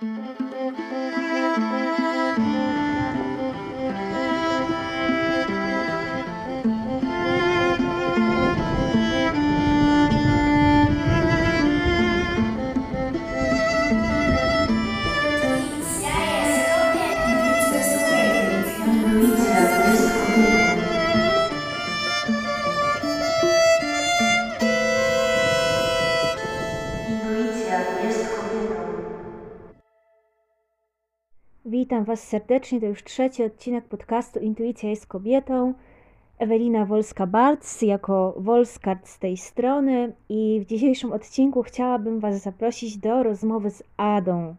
Música Was serdecznie. To już trzeci odcinek podcastu Intuicja jest kobietą. Ewelina Wolska-Bartz jako Wolskart z tej strony i w dzisiejszym odcinku chciałabym Was zaprosić do rozmowy z Adą.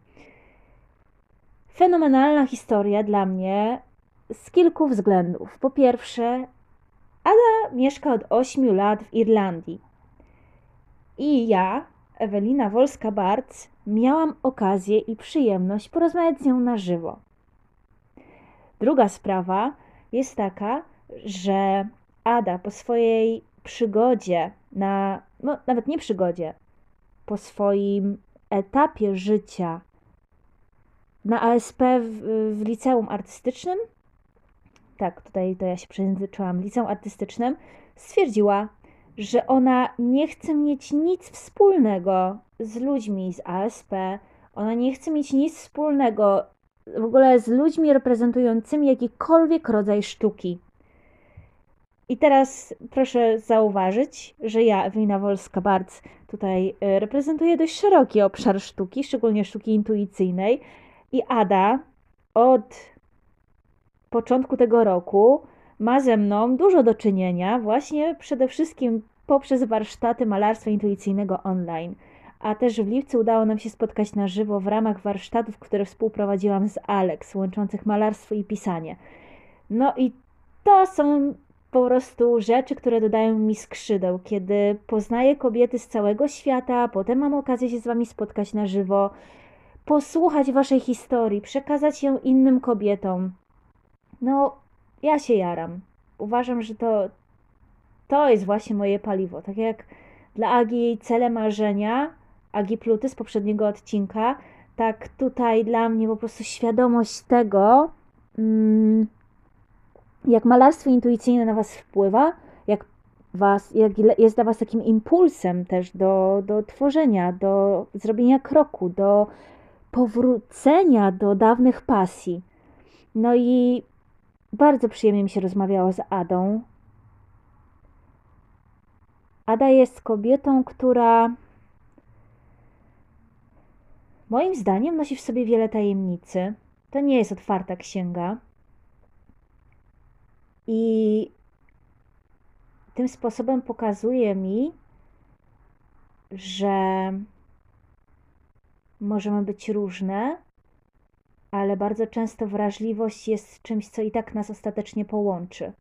Fenomenalna historia dla mnie z kilku względów. Po pierwsze, Ada mieszka od 8 lat w Irlandii. I ja, Ewelina Wolska-Bartz, miałam okazję i przyjemność porozmawiać z nią na żywo. Druga sprawa jest taka, że Ada po swojej przygodzie, na, no nawet nie przygodzie, po swoim etapie życia na ASP w, w liceum artystycznym, tak, tutaj to ja się przejęzyczyłam, liceum artystycznym, stwierdziła, że ona nie chce mieć nic wspólnego z ludźmi z ASP, ona nie chce mieć nic wspólnego w ogóle z ludźmi reprezentującymi jakikolwiek rodzaj sztuki. I teraz proszę zauważyć, że ja, Ewelina Wolska-Barc, tutaj e, reprezentuję dość szeroki obszar sztuki, szczególnie sztuki intuicyjnej. I Ada od początku tego roku ma ze mną dużo do czynienia, właśnie przede wszystkim poprzez warsztaty malarstwa intuicyjnego online. A też w lipcu udało nam się spotkać na żywo w ramach warsztatów, które współprowadziłam z Alex, łączących malarstwo i pisanie. No i to są po prostu rzeczy, które dodają mi skrzydeł, kiedy poznaję kobiety z całego świata, potem mam okazję się z wami spotkać na żywo, posłuchać waszej historii, przekazać ją innym kobietom. No, ja się jaram. Uważam, że to, to jest właśnie moje paliwo. Tak jak dla Agi cele marzenia, Agi Pluty z poprzedniego odcinka, tak tutaj dla mnie po prostu świadomość tego, mm, jak malarstwo intuicyjne na Was wpływa, jak, was, jak jest dla Was takim impulsem też do, do tworzenia, do zrobienia kroku, do powrócenia do dawnych pasji. No i bardzo przyjemnie mi się rozmawiało z Adą. Ada jest kobietą, która moim zdaniem nosi w sobie wiele tajemnicy. To nie jest otwarta księga. I tym sposobem pokazuje mi, że możemy być różne, ale bardzo często wrażliwość jest czymś, co i tak nas ostatecznie połączy.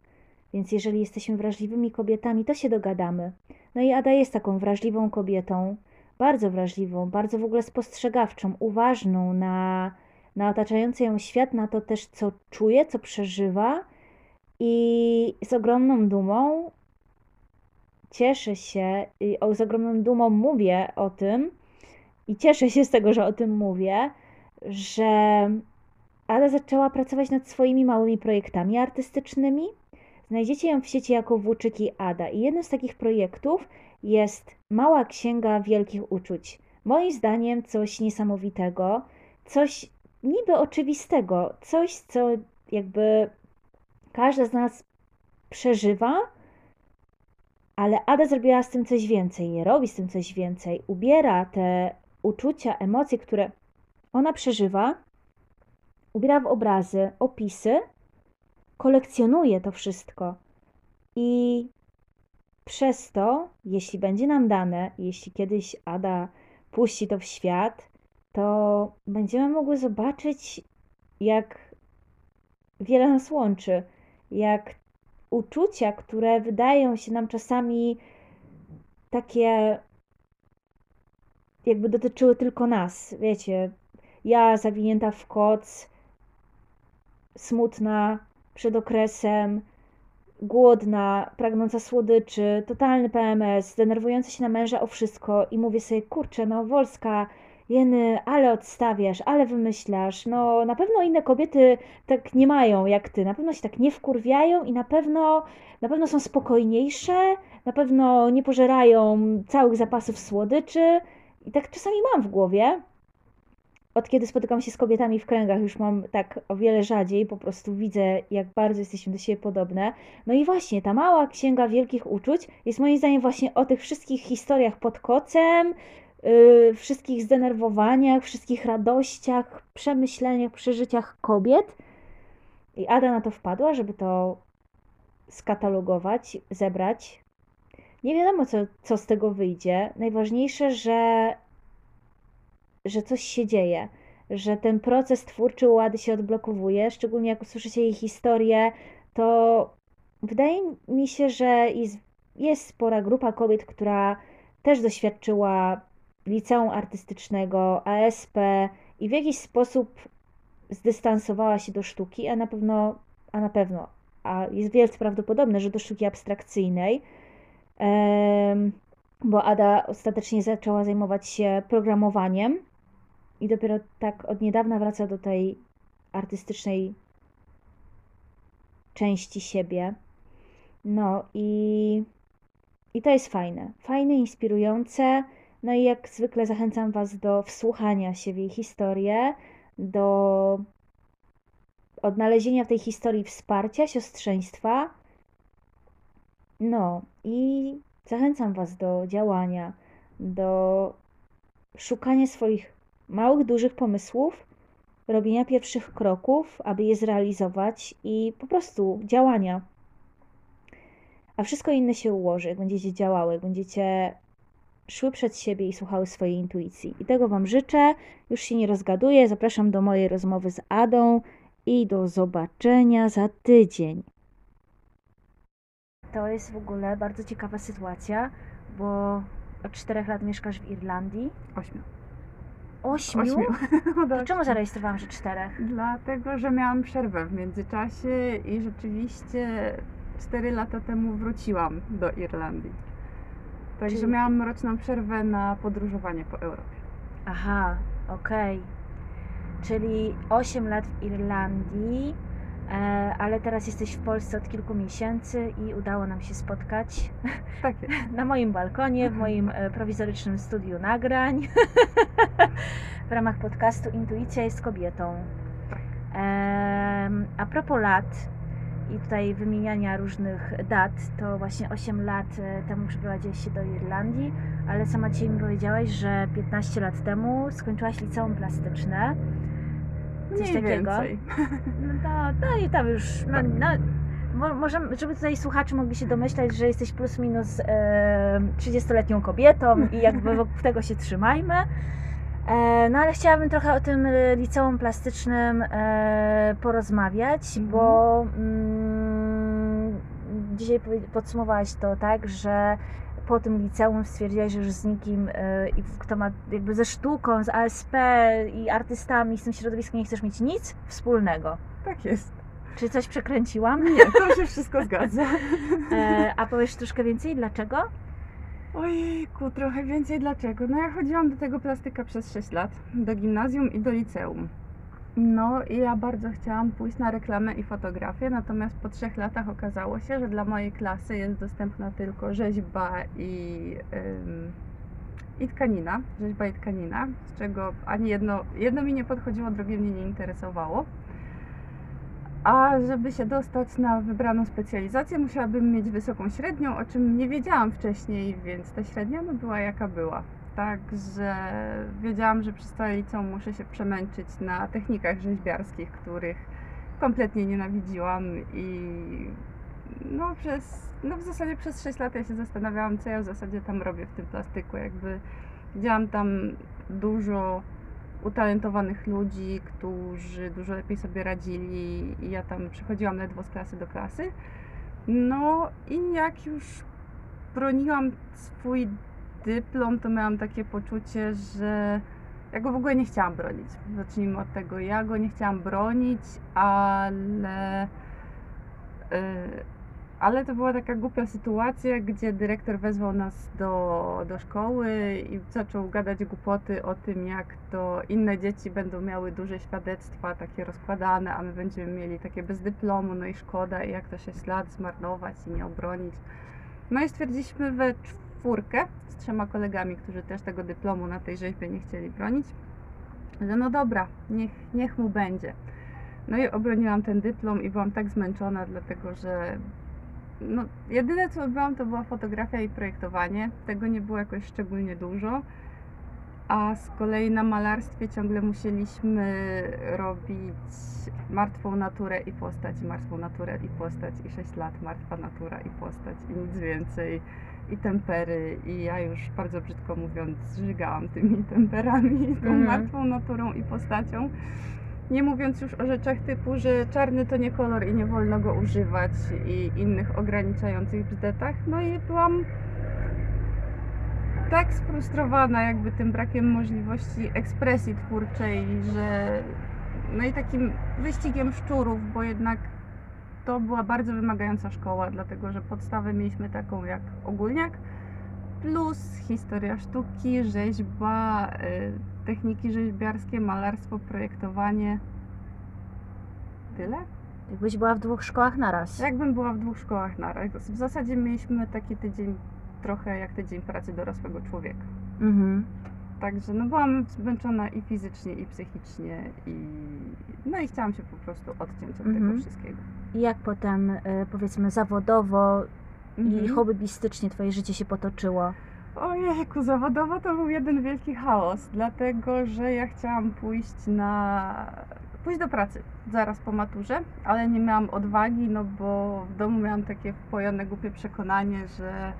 Więc jeżeli jesteśmy wrażliwymi kobietami, to się dogadamy. No i Ada jest taką wrażliwą kobietą, bardzo wrażliwą, bardzo w ogóle spostrzegawczą, uważną na, na otaczający ją świat, na to też, co czuje, co przeżywa. I z ogromną dumą cieszę się, z ogromną dumą mówię o tym i cieszę się z tego, że o tym mówię, że Ada zaczęła pracować nad swoimi małymi projektami artystycznymi. Znajdziecie ją w sieci jako Włóczyki Ada. I jednym z takich projektów jest Mała Księga Wielkich Uczuć. Moim zdaniem coś niesamowitego, coś niby oczywistego, coś, co jakby każda z nas przeżywa, ale Ada zrobiła z tym coś więcej, robi z tym coś więcej, ubiera te uczucia, emocje, które ona przeżywa, ubiera w obrazy, opisy, kolekcjonuje to wszystko. I przez to, jeśli będzie nam dane, jeśli kiedyś Ada puści to w świat, to będziemy mogły zobaczyć, jak wiele nas łączy, jak uczucia, które wydają się nam czasami takie, jakby dotyczyły tylko nas. Wiecie, ja zawinięta w koc, smutna przed okresem, głodna, pragnąca słodyczy, totalny PMS, denerwująca się na męża o wszystko i mówię sobie, kurczę, no Wolska, Jeny, ale odstawiasz, ale wymyślasz. No, na pewno inne kobiety tak nie mają jak ty. Na pewno się tak nie wkurwiają i na pewno, na pewno są spokojniejsze, na pewno nie pożerają całych zapasów słodyczy. I tak czasami mam w głowie. Od kiedy spotykam się z kobietami w kręgach, już mam tak o wiele rzadziej, po prostu widzę, jak bardzo jesteśmy do siebie podobne. No i właśnie, ta mała księga wielkich uczuć jest moim zdaniem właśnie o tych wszystkich historiach pod kocem, yy, wszystkich zdenerwowaniach, wszystkich radościach, przemyśleniach, przeżyciach kobiet. I Ada na to wpadła, żeby to skatalogować, zebrać. Nie wiadomo, co, co z tego wyjdzie. Najważniejsze, że, że coś się dzieje, że ten proces twórczy u Ady się odblokowuje. Szczególnie jak usłyszycie jej historię, to wydaje mi się, że jest, jest spora grupa kobiet, która też doświadczyła liceum artystycznego, ASP i w jakiś sposób zdystansowała się do sztuki, a na pewno, a na pewno, a jest wielce prawdopodobne, że do sztuki abstrakcyjnej, bo Ada ostatecznie zaczęła zajmować się programowaniem i dopiero tak od niedawna wraca do tej artystycznej części siebie. No i, i to jest fajne. Fajne, inspirujące. No i jak zwykle zachęcam Was do wsłuchania się w jej historię, do odnalezienia w tej historii wsparcia, siostrzeństwa. No i zachęcam Was do działania, do szukania swoich małych, dużych pomysłów, robienia pierwszych kroków, aby je zrealizować i po prostu działania. A wszystko inne się ułoży, jak będziecie działały, jak będziecie szły przed siebie i słuchały swojej intuicji. I tego Wam życzę. Już się nie rozgaduję. Zapraszam do mojej rozmowy z Adą i do zobaczenia za tydzień. To jest w ogóle bardzo ciekawa sytuacja, bo od czterech lat mieszkasz w Irlandii. Ośmiu. Ośmiu? Ośmiu. To czemu zarejestrowałam, że czterech? Dlatego, że miałam przerwę w międzyczasie i rzeczywiście cztery lata temu wróciłam do Irlandii. Także Czyli- miałam roczną przerwę na podróżowanie po Europie. Aha, okej. Czyli 8 lat w Irlandii, ale teraz jesteś w Polsce od kilku miesięcy i udało nam się spotkać Tak na moim balkonie, w moim e, prowizorycznym studiu nagrań w ramach podcastu Intuicja jest kobietą. A propos lat i tutaj wymieniania różnych dat, to właśnie 8 lat e, temu przeprowadziłaś się do Irlandii, ale sama dzisiaj mi powiedziałaś, że 15 lat temu skończyłaś liceum plastyczne. Coś Mniej takiego. więcej. No to, to i tam już. No, Tak. no, mo- może, żeby tutaj słuchacze mogli się domyślać, że jesteś plus minus e, 30-letnią kobietą i jakby wokół tego się trzymajmy. E, no ale chciałabym trochę o tym e, liceum plastycznym e, porozmawiać, Mhm. bo mm, dzisiaj podsumowałaś to tak, że po tym liceum stwierdziłaś, że już z nikim, e, i kto ma jakby ze sztuką, z ASP i artystami, z tym środowiskiem nie chcesz mieć nic wspólnego. Tak jest. Czy coś przekręciłam? Nie, to się wszystko zgadza. E, a powiesz troszkę więcej, dlaczego? Ojejku, trochę więcej dlaczego? No ja chodziłam do tego plastyka przez 6 lat, do gimnazjum i do liceum. No i ja bardzo chciałam pójść na reklamę i fotografię, natomiast po trzech latach okazało się, że dla mojej klasy jest dostępna tylko rzeźba i, i tkanina, rzeźba i tkanina, z czego ani jedno, jedno mi nie podchodziło, drugie mnie nie interesowało. A żeby się dostać na wybraną specjalizację, musiałabym mieć wysoką średnią, o czym nie wiedziałam wcześniej, więc ta średnia no była jaka była. Także wiedziałam, że całe liceum muszę się przemęczyć na technikach rzeźbiarskich, których kompletnie nienawidziłam i no przez, no w zasadzie przez 6 lat ja się zastanawiałam, co ja w zasadzie tam robię w tym plastyku, jakby widziałam tam dużo utalentowanych ludzi, którzy dużo lepiej sobie radzili i ja tam przechodziłam ledwo z klasy do klasy. No i jak już broniłam swój dyplom, to miałam takie poczucie, że ja go w ogóle nie chciałam bronić. Zacznijmy od tego. Ja go nie chciałam bronić, ale, yy, ale to była taka głupia sytuacja, gdzie dyrektor wezwał nas do, do szkoły i zaczął gadać głupoty o tym, jak to inne dzieci będą miały duże świadectwa, takie rozkładane, a my będziemy mieli takie bez dyplomu, no i szkoda, i jak to 6 lat zmarnować i nie obronić. No i stwierdziliśmy we czwórkę z trzema kolegami, którzy też tego dyplomu na tej rzeźbie nie chcieli bronić, że no dobra, niech, niech mu będzie. No i obroniłam ten dyplom i byłam tak zmęczona, dlatego że no, jedyne co robiłam to była fotografia i projektowanie. Tego nie było jakoś szczególnie dużo. A z kolei na malarstwie ciągle musieliśmy robić martwą naturę i postać, martwą naturę i postać, i 6 lat martwa natura i postać, i nic więcej, i tempery. I ja już bardzo brzydko mówiąc, żygałam tymi temperami, tą Mhm. martwą naturą i postacią. Nie mówiąc już o rzeczach typu, że czarny to nie kolor i nie wolno go używać i innych ograniczających bzdetach. No i byłam tak sfrustrowana jakby tym brakiem możliwości ekspresji twórczej, że no i takim wyścigiem szczurów, bo jednak to była bardzo wymagająca szkoła, dlatego że podstawę mieliśmy taką jak ogólniak, plus historia sztuki, rzeźba, y, techniki rzeźbiarskie, malarstwo, projektowanie. Tyle? Jakbyś była w dwóch szkołach naraz. Jakbym była w dwóch szkołach naraz. W zasadzie mieliśmy taki tydzień trochę jak tydzień pracy dorosłego człowieka. Mhm. Także no byłam zmęczona i fizycznie, i psychicznie, i no i chciałam się po prostu odciąć od Mhm. tego wszystkiego. I jak potem, y, powiedzmy, zawodowo i Mhm. hobbystycznie twoje życie się potoczyło? Ojejku, zawodowo to był jeden wielki chaos, dlatego że ja chciałam pójść na pójść do pracy zaraz po maturze, ale nie miałam odwagi, no bo w domu miałam takie wpojone głupie przekonanie, że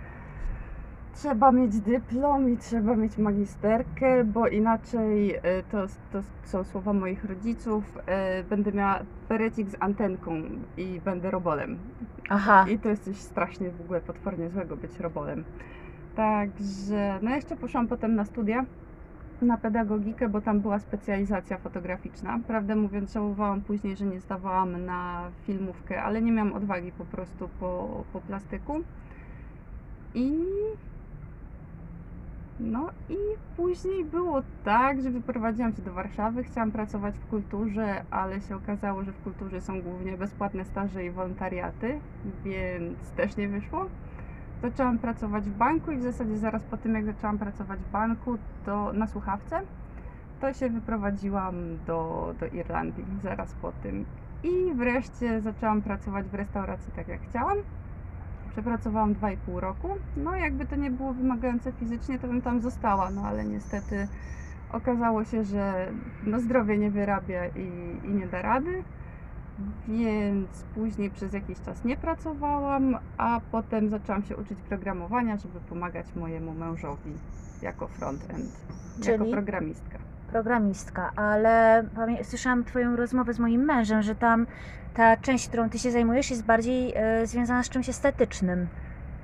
trzeba mieć dyplom i trzeba mieć magisterkę, bo inaczej e, to, to są słowa moich rodziców, e, będę miała perecik z antenką i będę robolem. Aha. I to jest coś strasznie w ogóle potwornie złego być robolem. Także, no jeszcze poszłam potem na studia, na pedagogikę, bo tam była specjalizacja fotograficzna. Prawdę mówiąc, żałowałam później, że nie zdawałam na filmówkę, ale nie miałam odwagi po prostu po, po plastyku. I no i później było tak, że wyprowadziłam się do Warszawy, chciałam pracować w kulturze, ale się okazało, że w kulturze są głównie bezpłatne staże i wolontariaty, więc też nie wyszło. Zaczęłam pracować w banku i w zasadzie zaraz po tym, jak zaczęłam pracować w banku, to na słuchawce, to się wyprowadziłam do, do Irlandii zaraz po tym. I wreszcie zaczęłam pracować w restauracji tak jak chciałam. Przepracowałam 2,5 roku. No, jakby to nie było wymagające fizycznie, to bym tam została, no ale niestety okazało się, że no, zdrowie nie wyrabia i, i nie da rady. Więc później przez jakiś czas nie pracowałam, a potem zaczęłam się uczyć programowania, żeby pomagać mojemu mężowi jako front-end, jako Czyli? programistka. Programistka, ale słyszałam Twoją rozmowę z moim mężem, że tam ta część, którą Ty się zajmujesz, jest bardziej e, związana z czymś estetycznym.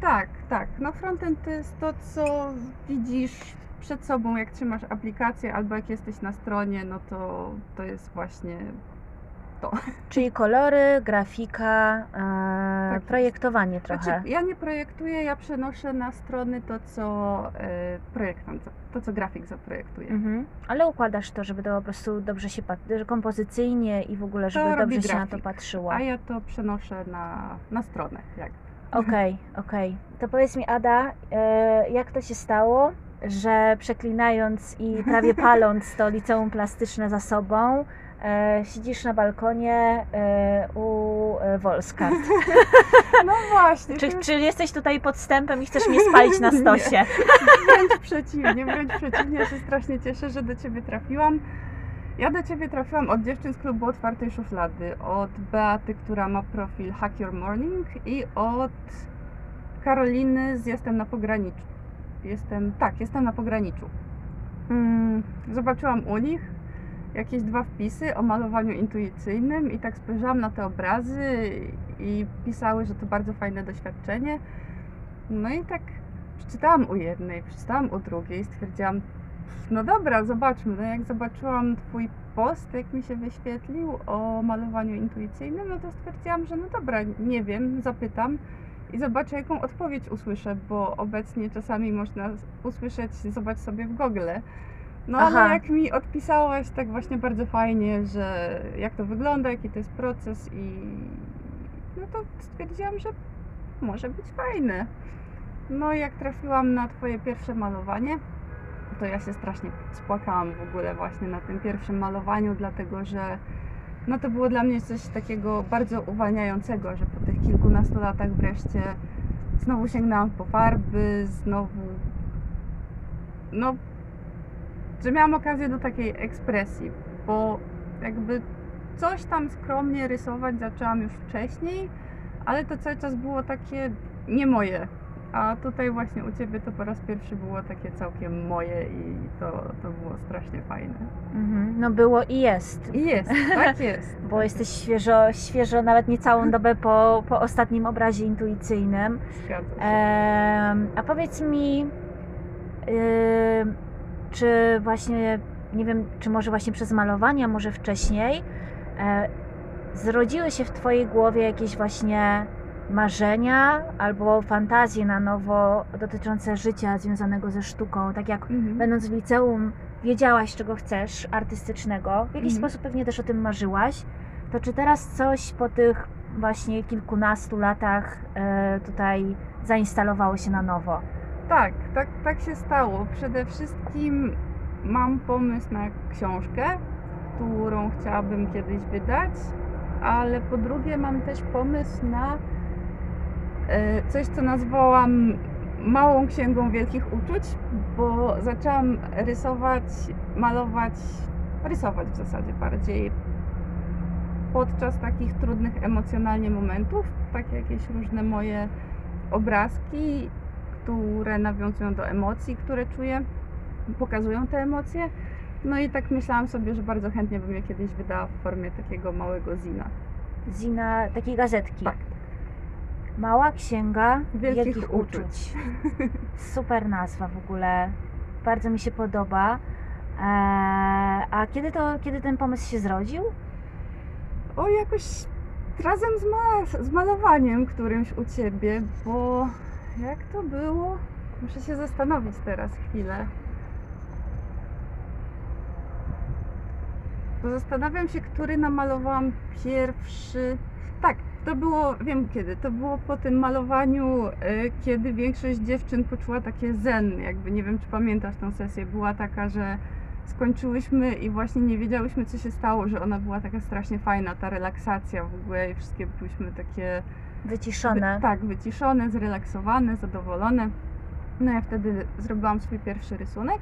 Tak, tak. No frontend to jest to, co widzisz przed sobą, jak trzymasz aplikację albo jak jesteś na stronie, no to to jest właśnie Czyli kolory, grafika, e, Tak jest. projektowanie trochę. Znaczy, ja nie projektuję, ja przenoszę na strony to, co e, projektant, to, co grafik zaprojektuje. Mhm. Ale układasz to, żeby to po prostu dobrze się patrzy, kompozycyjnie i w ogóle, żeby robi dobrze się na to grafik, patrzyło. A ja to przenoszę na, na stronę. Jak. Okej, okej. To powiedz mi, Ada, e, jak to się stało, że przeklinając i prawie paląc to liceum plastyczne za sobą, siedzisz na balkonie e, u e, Wolskart. No właśnie, Czy, czy jesteś tutaj podstępem i chcesz mnie spalić na Nie. stosie? wręcz przeciwnie, wręcz przeciwnie. Ja się strasznie cieszę, że do Ciebie trafiłam. Ja do Ciebie trafiłam od dziewczyn z klubu Otwartej Szuflady, od Beaty, która ma profil Hack Your Morning i od Karoliny z Jestem na pograniczu. Jestem, tak, jestem na pograniczu. Mm, zobaczyłam u nich jakieś dwa wpisy o malowaniu intuicyjnym i tak spojrzałam na te obrazy i pisały, że to bardzo fajne doświadczenie. No i tak przeczytałam u jednej, przeczytałam u drugiej, stwierdziłam, no dobra, zobaczmy. No jak zobaczyłam Twój post, jak mi się wyświetlił o malowaniu intuicyjnym, no to stwierdziłam, że no dobra, nie wiem, zapytam. i zobaczę, jaką odpowiedź usłyszę, bo obecnie czasami można usłyszeć, zobacz sobie w Google. No Aha. ale jak mi odpisałaś tak właśnie bardzo fajnie, że jak to wygląda, jaki to jest proces i no to stwierdziłam, że może być fajne. No i jak trafiłam na Twoje pierwsze malowanie, to ja się strasznie spłakałam w ogóle właśnie na tym pierwszym malowaniu, dlatego że no to było dla mnie coś takiego bardzo uwalniającego, że po tych kilkunastu latach wreszcie znowu sięgnęłam po farby, znowu no, że miałam okazję do takiej ekspresji, bo jakby coś tam skromnie rysować zaczęłam już wcześniej, ale to cały czas było takie nie moje. A tutaj właśnie u Ciebie to po raz pierwszy było takie całkiem moje i to, to było strasznie fajne. Mhm. No było i jest. I jest, tak jest. Bo jesteś świeżo, świeżo nawet niecałą dobę po, po ostatnim obrazie intuicyjnym. Zgadza się. A powiedz mi, ym, czy właśnie, nie wiem, czy może właśnie przez malowanie, a może wcześniej, e, zrodziły się w Twojej głowie jakieś właśnie marzenia albo fantazje na nowo dotyczące życia związanego ze sztuką, tak jak Mhm. będąc w liceum wiedziałaś, czego chcesz artystycznego, w jakiś Mhm. sposób pewnie też o tym marzyłaś, to czy teraz coś po tych właśnie kilkunastu latach e, tutaj zainstalowało się na nowo? Tak, tak, tak się stało. Przede wszystkim mam pomysł na książkę, którą chciałabym kiedyś wydać, ale po drugie mam też pomysł na e, coś, co nazwałam małą księgą wielkich uczuć, bo zaczęłam rysować, malować, rysować w zasadzie bardziej podczas takich trudnych emocjonalnie momentów, takie jakieś różne moje obrazki, które nawiązują do emocji, które czuję, pokazują te emocje. No i tak myślałam sobie, że bardzo chętnie bym je kiedyś wydała w formie takiego małego zina. Zina, takiej gazetki. Tak. Mała księga Wielkich wielkich, uczuć. uczuć. Super nazwa w ogóle. Bardzo mi się podoba. E, a kiedy, to, kiedy ten pomysł się zrodził? O, jakoś razem z, ma- z malowaniem którymś u Ciebie, bo jak to było? Muszę się zastanowić teraz chwilę. Bo zastanawiam się, który namalowałam pierwszy. Tak, to było, wiem kiedy, to było po tym malowaniu, y, kiedy większość dziewczyn poczuła takie zen, jakby nie wiem, czy pamiętasz tą sesję, była taka, że skończyłyśmy i właśnie nie wiedziałyśmy, co się stało, że ona była taka strasznie fajna, ta relaksacja w ogóle i wszystkie byłyśmy takie Wyciszone. Wy, tak, wyciszone, zrelaksowane, zadowolone. No ja wtedy zrobiłam swój pierwszy rysunek.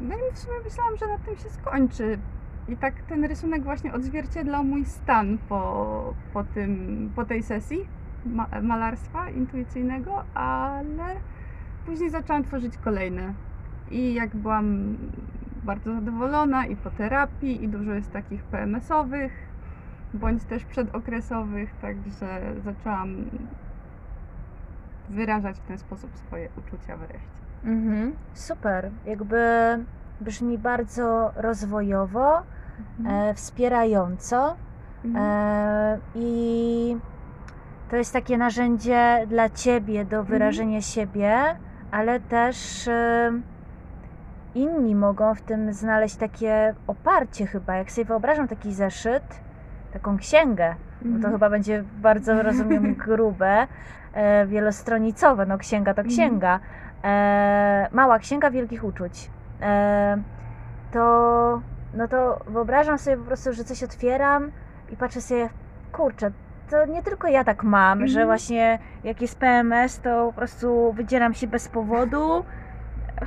No i w sumie myślałam, że na tym się skończy. I tak ten rysunek właśnie odzwierciedlał mój stan po, po, tym, po tej sesji ma, malarstwa intuicyjnego, ale później zaczęłam tworzyć kolejne. I jak byłam bardzo zadowolona i po terapii, i dużo jest takich PMS-owych, bądź też przedokresowych, także zaczęłam wyrażać w ten sposób swoje uczucia wreszcie. Mhm. Super. Jakby brzmi bardzo rozwojowo, e, wspierająco. Mhm. E, I to jest takie narzędzie dla ciebie do wyrażenia siebie, ale też e, inni mogą w tym znaleźć takie oparcie chyba. Jak sobie wyobrażam taki zeszyt, taką księgę, bo to Mhm. chyba będzie bardzo, rozumiem, grube, e, wielostronicowe, no księga to Mhm. księga. E, mała księga wielkich uczuć. E, to, no to wyobrażam sobie po prostu, że coś otwieram i patrzę sobie, kurczę, to nie tylko ja tak mam, że Mhm. właśnie jak jest PMS, to po prostu wydzieram się bez powodu,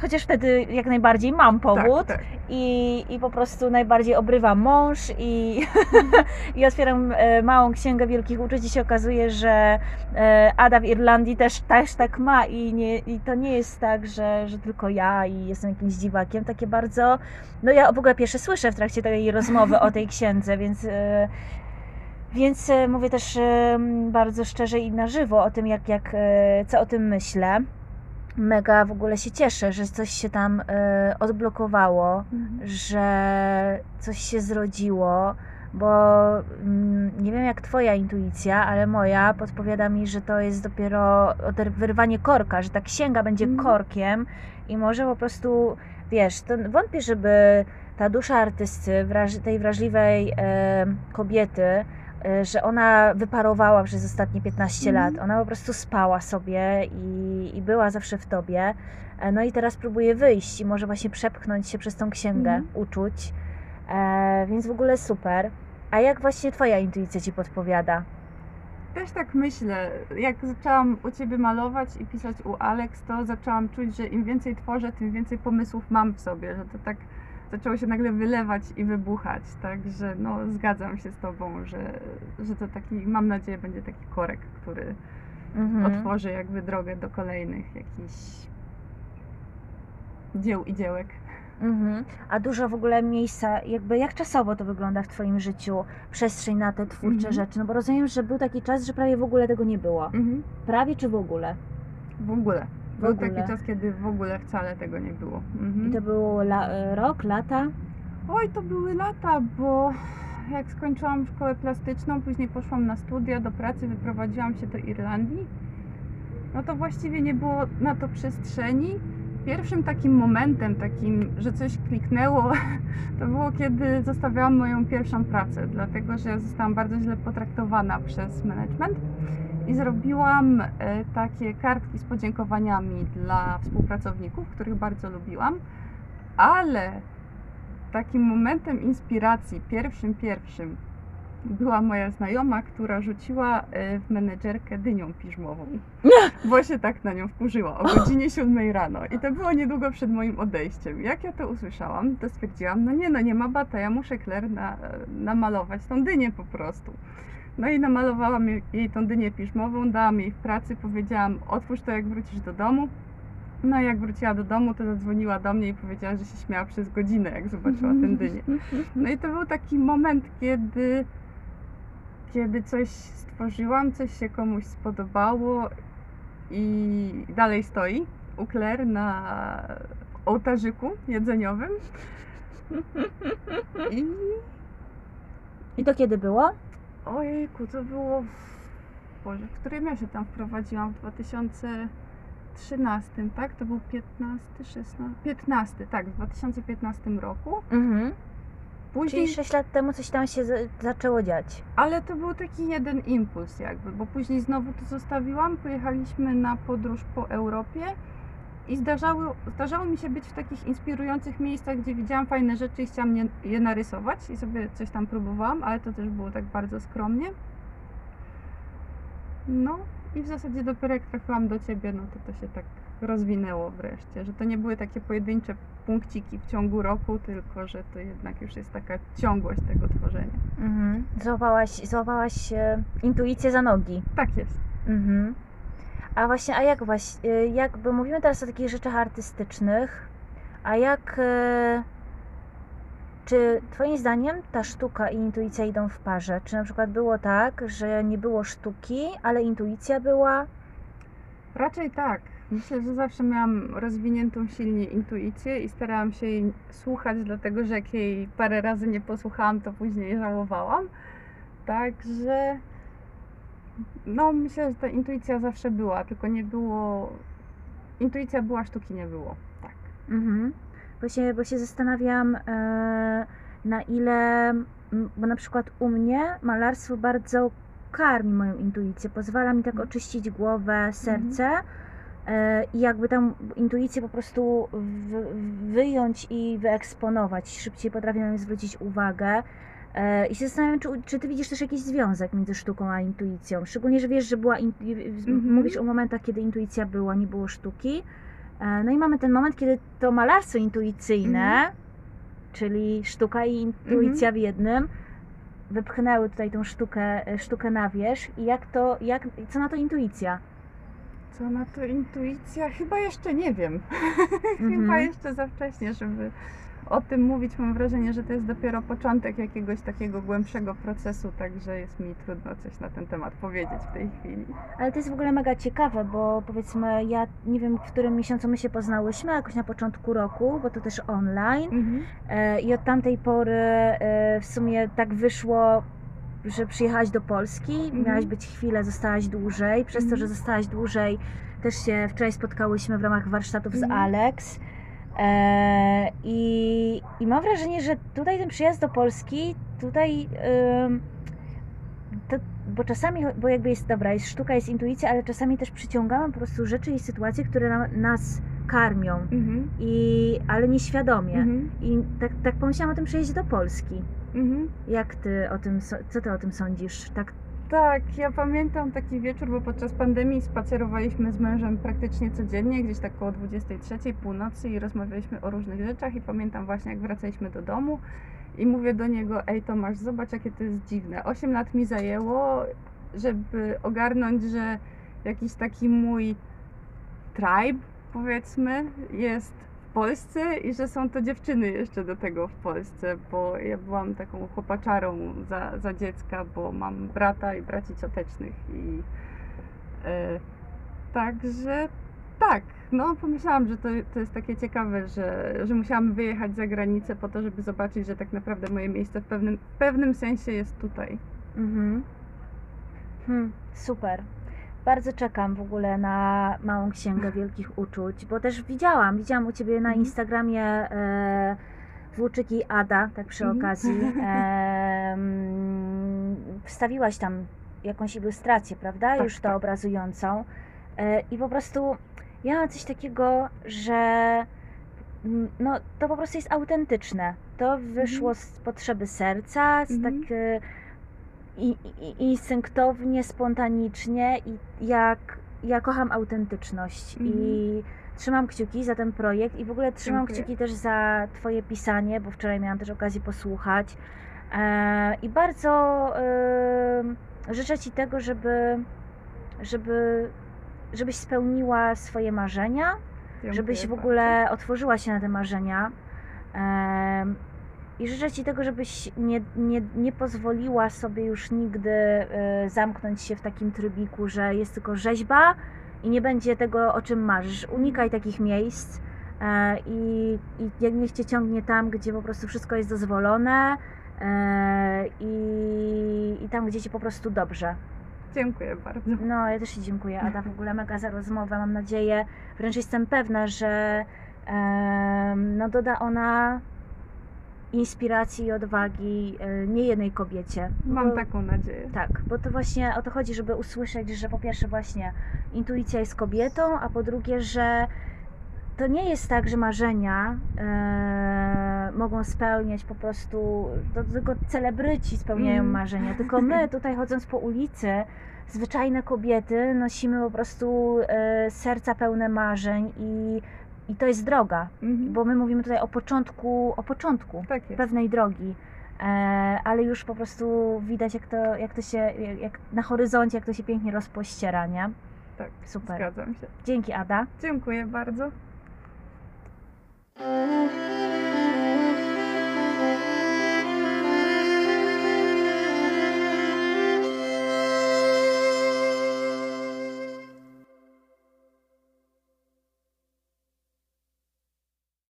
chociaż wtedy jak najbardziej mam powód Tak, tak. i, i po prostu najbardziej obrywa mąż i, i otwieram e, małą księgę wielkich uczuć i się okazuje, że e, Ada w Irlandii też, też tak ma i, nie, i to nie jest tak, że, że tylko ja i jestem jakimś dziwakiem, takie bardzo, no ja w ogóle pierwsze słyszę w trakcie tej rozmowy o tej księdze, więc e, więc mówię też bardzo szczerze i na żywo o tym, jak, jak, co o tym myślę. Mega w ogóle się cieszę, że coś się tam e, odblokowało, Mhm. że coś się zrodziło, bo mm, nie wiem jak twoja intuicja, ale moja podpowiada mi, że to jest dopiero wyrwanie korka, że ta księga będzie Mhm. korkiem i może po prostu, wiesz, to wątpię, żeby ta dusza artysty, wraż- tej wrażliwej e, kobiety, że ona wyparowała przez ostatnie 15 Mhm. lat. Ona po prostu spała sobie i, i była zawsze w tobie. E, No i teraz próbuje wyjść i może właśnie przepchnąć się przez tą księgę Mhm. uczuć. E, więc w ogóle super. A jak właśnie twoja intuicja ci podpowiada? Też tak myślę. Jak zaczęłam u Ciebie malować i pisać u Alex, to zaczęłam czuć, że im więcej tworzę, tym więcej pomysłów mam w sobie, że to tak zaczęło się nagle wylewać i wybuchać. Także no, zgadzam się z Tobą, że, że to taki, mam nadzieję, będzie taki korek, który Mhm. otworzy jakby drogę do kolejnych jakichś dzieł i dziełek. Mhm. A dużo w ogóle miejsca, jakby jak czasowo to wygląda w Twoim życiu, przestrzeń na te twórcze Mhm. rzeczy? No bo rozumiem, że był taki czas, że prawie w ogóle tego nie było. Mhm. Prawie czy w ogóle? W ogóle. Był ogóle. taki czas, kiedy w ogóle wcale tego nie było. Mhm. I to był la- e, rok, lata? Oj, to były lata, bo jak skończyłam szkołę plastyczną, później poszłam na studia, do pracy, wyprowadziłam się do Irlandii, no to właściwie nie było na to przestrzeni. Pierwszym takim momentem, takim, że coś kliknęło, to było kiedy zostawiałam moją pierwszą pracę, dlatego że zostałam bardzo źle potraktowana przez management i zrobiłam e, takie kartki z podziękowaniami dla współpracowników, których bardzo lubiłam, ale takim momentem inspiracji, pierwszym, pierwszym, była moja znajoma, która rzuciła e, w menedżerkę dynią piżmową. Bo się tak na nią wkurzyła o godzinie 7 rano. I to było niedługo przed moim odejściem. Jak ja to usłyszałam, to stwierdziłam, no nie, no nie ma bata, ja muszę Claire na, namalować tą dynię po prostu. No i namalowałam jej- jej tą dynię piżmową, dałam jej w pracy, powiedziałam, otwórz to jak wrócisz do domu. No i jak wróciła do domu, to zadzwoniła do mnie i powiedziała, że się śmiała przez godzinę, jak zobaczyła tę dynię. No i to był taki moment, kiedy, kiedy coś stworzyłam, coś się komuś spodobało i dalej stoi u Claire na ołtarzyku jedzeniowym. I I to kiedy było? ojejku, to było w, Boże, w którym ja się tam wprowadziłam? W 2013, tak? To był 15, 16, 15, tak, w 2015 roku. Mhm. Później Czyli 6 lat temu coś tam się za- zaczęło dziać. Ale to był taki jeden impuls jakby, bo później znowu to zostawiłam, pojechaliśmy na podróż po Europie i zdarzało, zdarzało mi się być w takich inspirujących miejscach, gdzie widziałam fajne rzeczy i chciałam je, je narysować i sobie coś tam próbowałam, ale to też było tak bardzo skromnie. No i w zasadzie dopiero jak trafiłam do Ciebie, no to to się tak rozwinęło wreszcie, że to nie były takie pojedyncze punkciki w ciągu roku, tylko że to jednak już jest taka ciągłość tego tworzenia. Mhm. Złapałaś, złapałaś e, intuicję za nogi. Tak jest. Mhm. A właśnie, a jak właśnie, y, jakby mówimy teraz o takich rzeczach artystycznych, a jak, y, czy twoim zdaniem ta sztuka i intuicja idą w parze? Czy na przykład było tak, że nie było sztuki, ale intuicja była? Raczej tak. Myślę, że zawsze miałam rozwiniętą silnie intuicję i starałam się jej słuchać, dlatego że jak jej parę razy nie posłuchałam, to później żałowałam. Także no myślę, że ta intuicja zawsze była, tylko nie było. Intuicja była, sztuki nie było. Tak. Mhm. Bo się, bo się zastanawiam, e, na ile, bo na przykład u mnie malarstwo bardzo karmi moją intuicję, pozwala mi tak Mhm. oczyścić głowę, serce e, i jakby tam intuicję po prostu wyjąć i wyeksponować. Szybciej potrafię na nią zwrócić uwagę. E, I się zastanawiam, czy, czy ty widzisz też jakiś związek między sztuką a intuicją? Szczególnie, że wiesz, że była, in, Mhm. mówisz o momentach, kiedy intuicja była, nie było sztuki. E, No i mamy ten moment, kiedy to malarstwo intuicyjne, Mhm. czyli sztuka i intuicja w jednym, wypchnęły tutaj tą sztukę, e, sztukę na wierzch i jak to, jak, co na to intuicja? Co na to intuicja? Chyba jeszcze nie wiem. Mhm. Chyba jeszcze za wcześnie, żeby o tym mówić. Mam wrażenie, że to jest dopiero początek jakiegoś takiego głębszego procesu, także jest mi trudno coś na ten temat powiedzieć w tej chwili. Ale to jest w ogóle mega ciekawe, bo powiedzmy, ja nie wiem, w którym miesiącu my się poznałyśmy, jakoś na początku roku, bo to też online. Mhm. E, I od tamtej pory e, w sumie tak wyszło, że przyjechałaś do Polski, Mhm. miałaś być chwilę, zostałaś dłużej. Przez to, Mhm. że zostałaś dłużej, też się wczoraj spotkałyśmy w ramach warsztatów z Mhm. Alex. E, i, I mam wrażenie, że tutaj ten przyjazd do Polski, tutaj. to, bo czasami, bo jakby jest dobra, jest sztuka, jest intuicja, ale czasami też przyciągamy po prostu rzeczy i sytuacje, które na, nas karmią, Mhm. i, ale nieświadomie. Mhm. I tak, tak pomyślałam o tym przyjeździe do Polski. Mhm. Jak ty o tym, co ty o tym sądzisz? Tak, Tak, ja pamiętam taki wieczór, bo podczas pandemii spacerowaliśmy z mężem praktycznie codziennie, gdzieś tak około 23 północy i rozmawialiśmy o różnych rzeczach i pamiętam właśnie jak wracaliśmy do domu i mówię do niego, ej Tomasz, zobacz jakie to jest dziwne. 8 lat mi zajęło, żeby ogarnąć, że jakiś taki mój tribe, powiedzmy, jest Polsce i że są to dziewczyny jeszcze do tego w Polsce, bo ja byłam taką chłopaczarą za, za dziecka, bo mam brata i braci ciotecznych i e, także tak, no pomyślałam, że to, to jest takie ciekawe, że, że musiałam wyjechać za granicę po to, żeby zobaczyć, że tak naprawdę moje miejsce w pewnym, pewnym sensie jest tutaj. mhm. Hmm, super. Bardzo czekam w ogóle na małą księgę wielkich uczuć, bo też widziałam, widziałam u ciebie na Mhm. Instagramie e, włóczyki Ada, tak przy Mhm. okazji. E, wstawiłaś tam jakąś ilustrację, prawda? Tak, Już to tak. obrazującą. E, I po prostu ja mam coś takiego, że mm, no, to po prostu jest autentyczne. To wyszło z potrzeby serca, z Mhm. tak e, i, i, instynktownie, spontanicznie i jak ja kocham autentyczność Mhm. i trzymam kciuki za ten projekt i w ogóle trzymam Dziękuję. kciuki też za Twoje pisanie, bo wczoraj miałam też okazję posłuchać e, i bardzo e, życzę Ci tego, żeby, żeby, żebyś spełniła swoje marzenia, żebyś w Dziękuję ogóle otworzyła się na te marzenia. Em, I życzę Ci tego, żebyś nie, nie, nie pozwoliła sobie już nigdy e, zamknąć się w takim trybiku, że jest tylko rzeźba i nie będzie tego, o czym marzysz. Unikaj takich miejsc e, i, i jak niech Cię ciągnie tam, gdzie po prostu wszystko jest dozwolone e, i, i tam, gdzie Ci po prostu dobrze. Dziękuję bardzo. No, ja też Ci dziękuję, Ada, w ogóle mega za rozmowę. Mam nadzieję, wręcz jestem pewna, że no, doda ona inspiracji i odwagi e, nie jednej kobiecie. Mam Bo- taką nadzieję. Tak, bo to właśnie o to chodzi, żeby usłyszeć, że po pierwsze właśnie intuicja jest kobietą, a po drugie, że to nie jest tak, że marzenia e, mogą spełniać po prostu, to tylko celebryci spełniają Mm. marzenia, tylko my tutaj chodząc po ulicy, zwyczajne kobiety, nosimy po prostu e, serca pełne marzeń i, i to jest droga, Mhm. bo my mówimy tutaj o początku, o początku tak pewnej drogi. E, ale już po prostu widać, jak to, jak to się, jak na horyzoncie, jak to się pięknie rozpościera, nie? Tak, Super. zgadzam się. Dzięki, Ada. Dziękuję bardzo.